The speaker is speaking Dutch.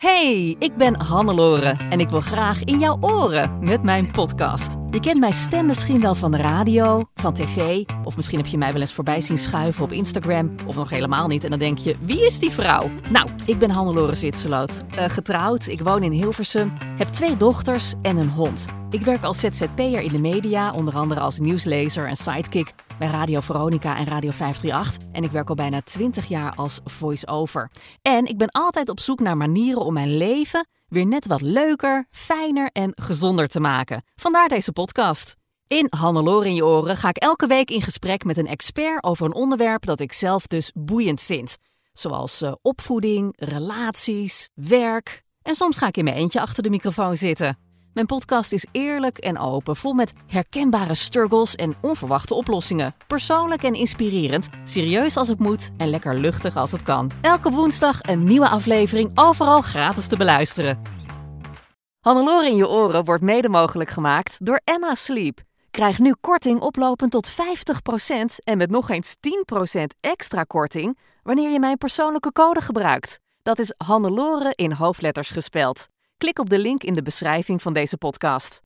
Hey, ik ben Hannelore en ik wil graag in jouw oren met mijn podcast. Je kent mijn stem misschien wel van de radio, van tv, of misschien heb je mij wel eens voorbij zien schuiven op Instagram, of nog helemaal niet. En dan denk je, wie is die vrouw? Nou, ik ben Hannelore Zwitserloot. Uh, getrouwd, ik woon in Hilversum, heb twee dochters en een hond. Ik werk als ZZP'er in de media, onder andere als nieuwslezer en sidekick bij Radio Veronica en Radio 538. En ik werk al bijna 20 jaar als voice-over. En ik ben altijd op zoek naar manieren om mijn leven weer net wat leuker, fijner en gezonder te maken. Vandaar deze podcast. In Hannelore in je oren ga ik elke week in gesprek met een expert over een onderwerp dat ik zelf dus boeiend vind. Zoals uh, opvoeding, relaties, werk. En soms ga ik in mijn eentje achter de microfoon zitten. Mijn podcast is eerlijk en open, vol met herkenbare struggles en onverwachte oplossingen. Persoonlijk en inspirerend, serieus als het moet en lekker luchtig als het kan. Elke woensdag een nieuwe aflevering, overal gratis te beluisteren. Hannelore in je oren wordt mede mogelijk gemaakt door Emma Sleep. Krijg nu korting oplopend tot 50% en met nog eens 10% extra korting wanneer je mijn persoonlijke code gebruikt. Dat is Hannelore in hoofdletters gespeld. Klik op de link in de beschrijving van deze podcast.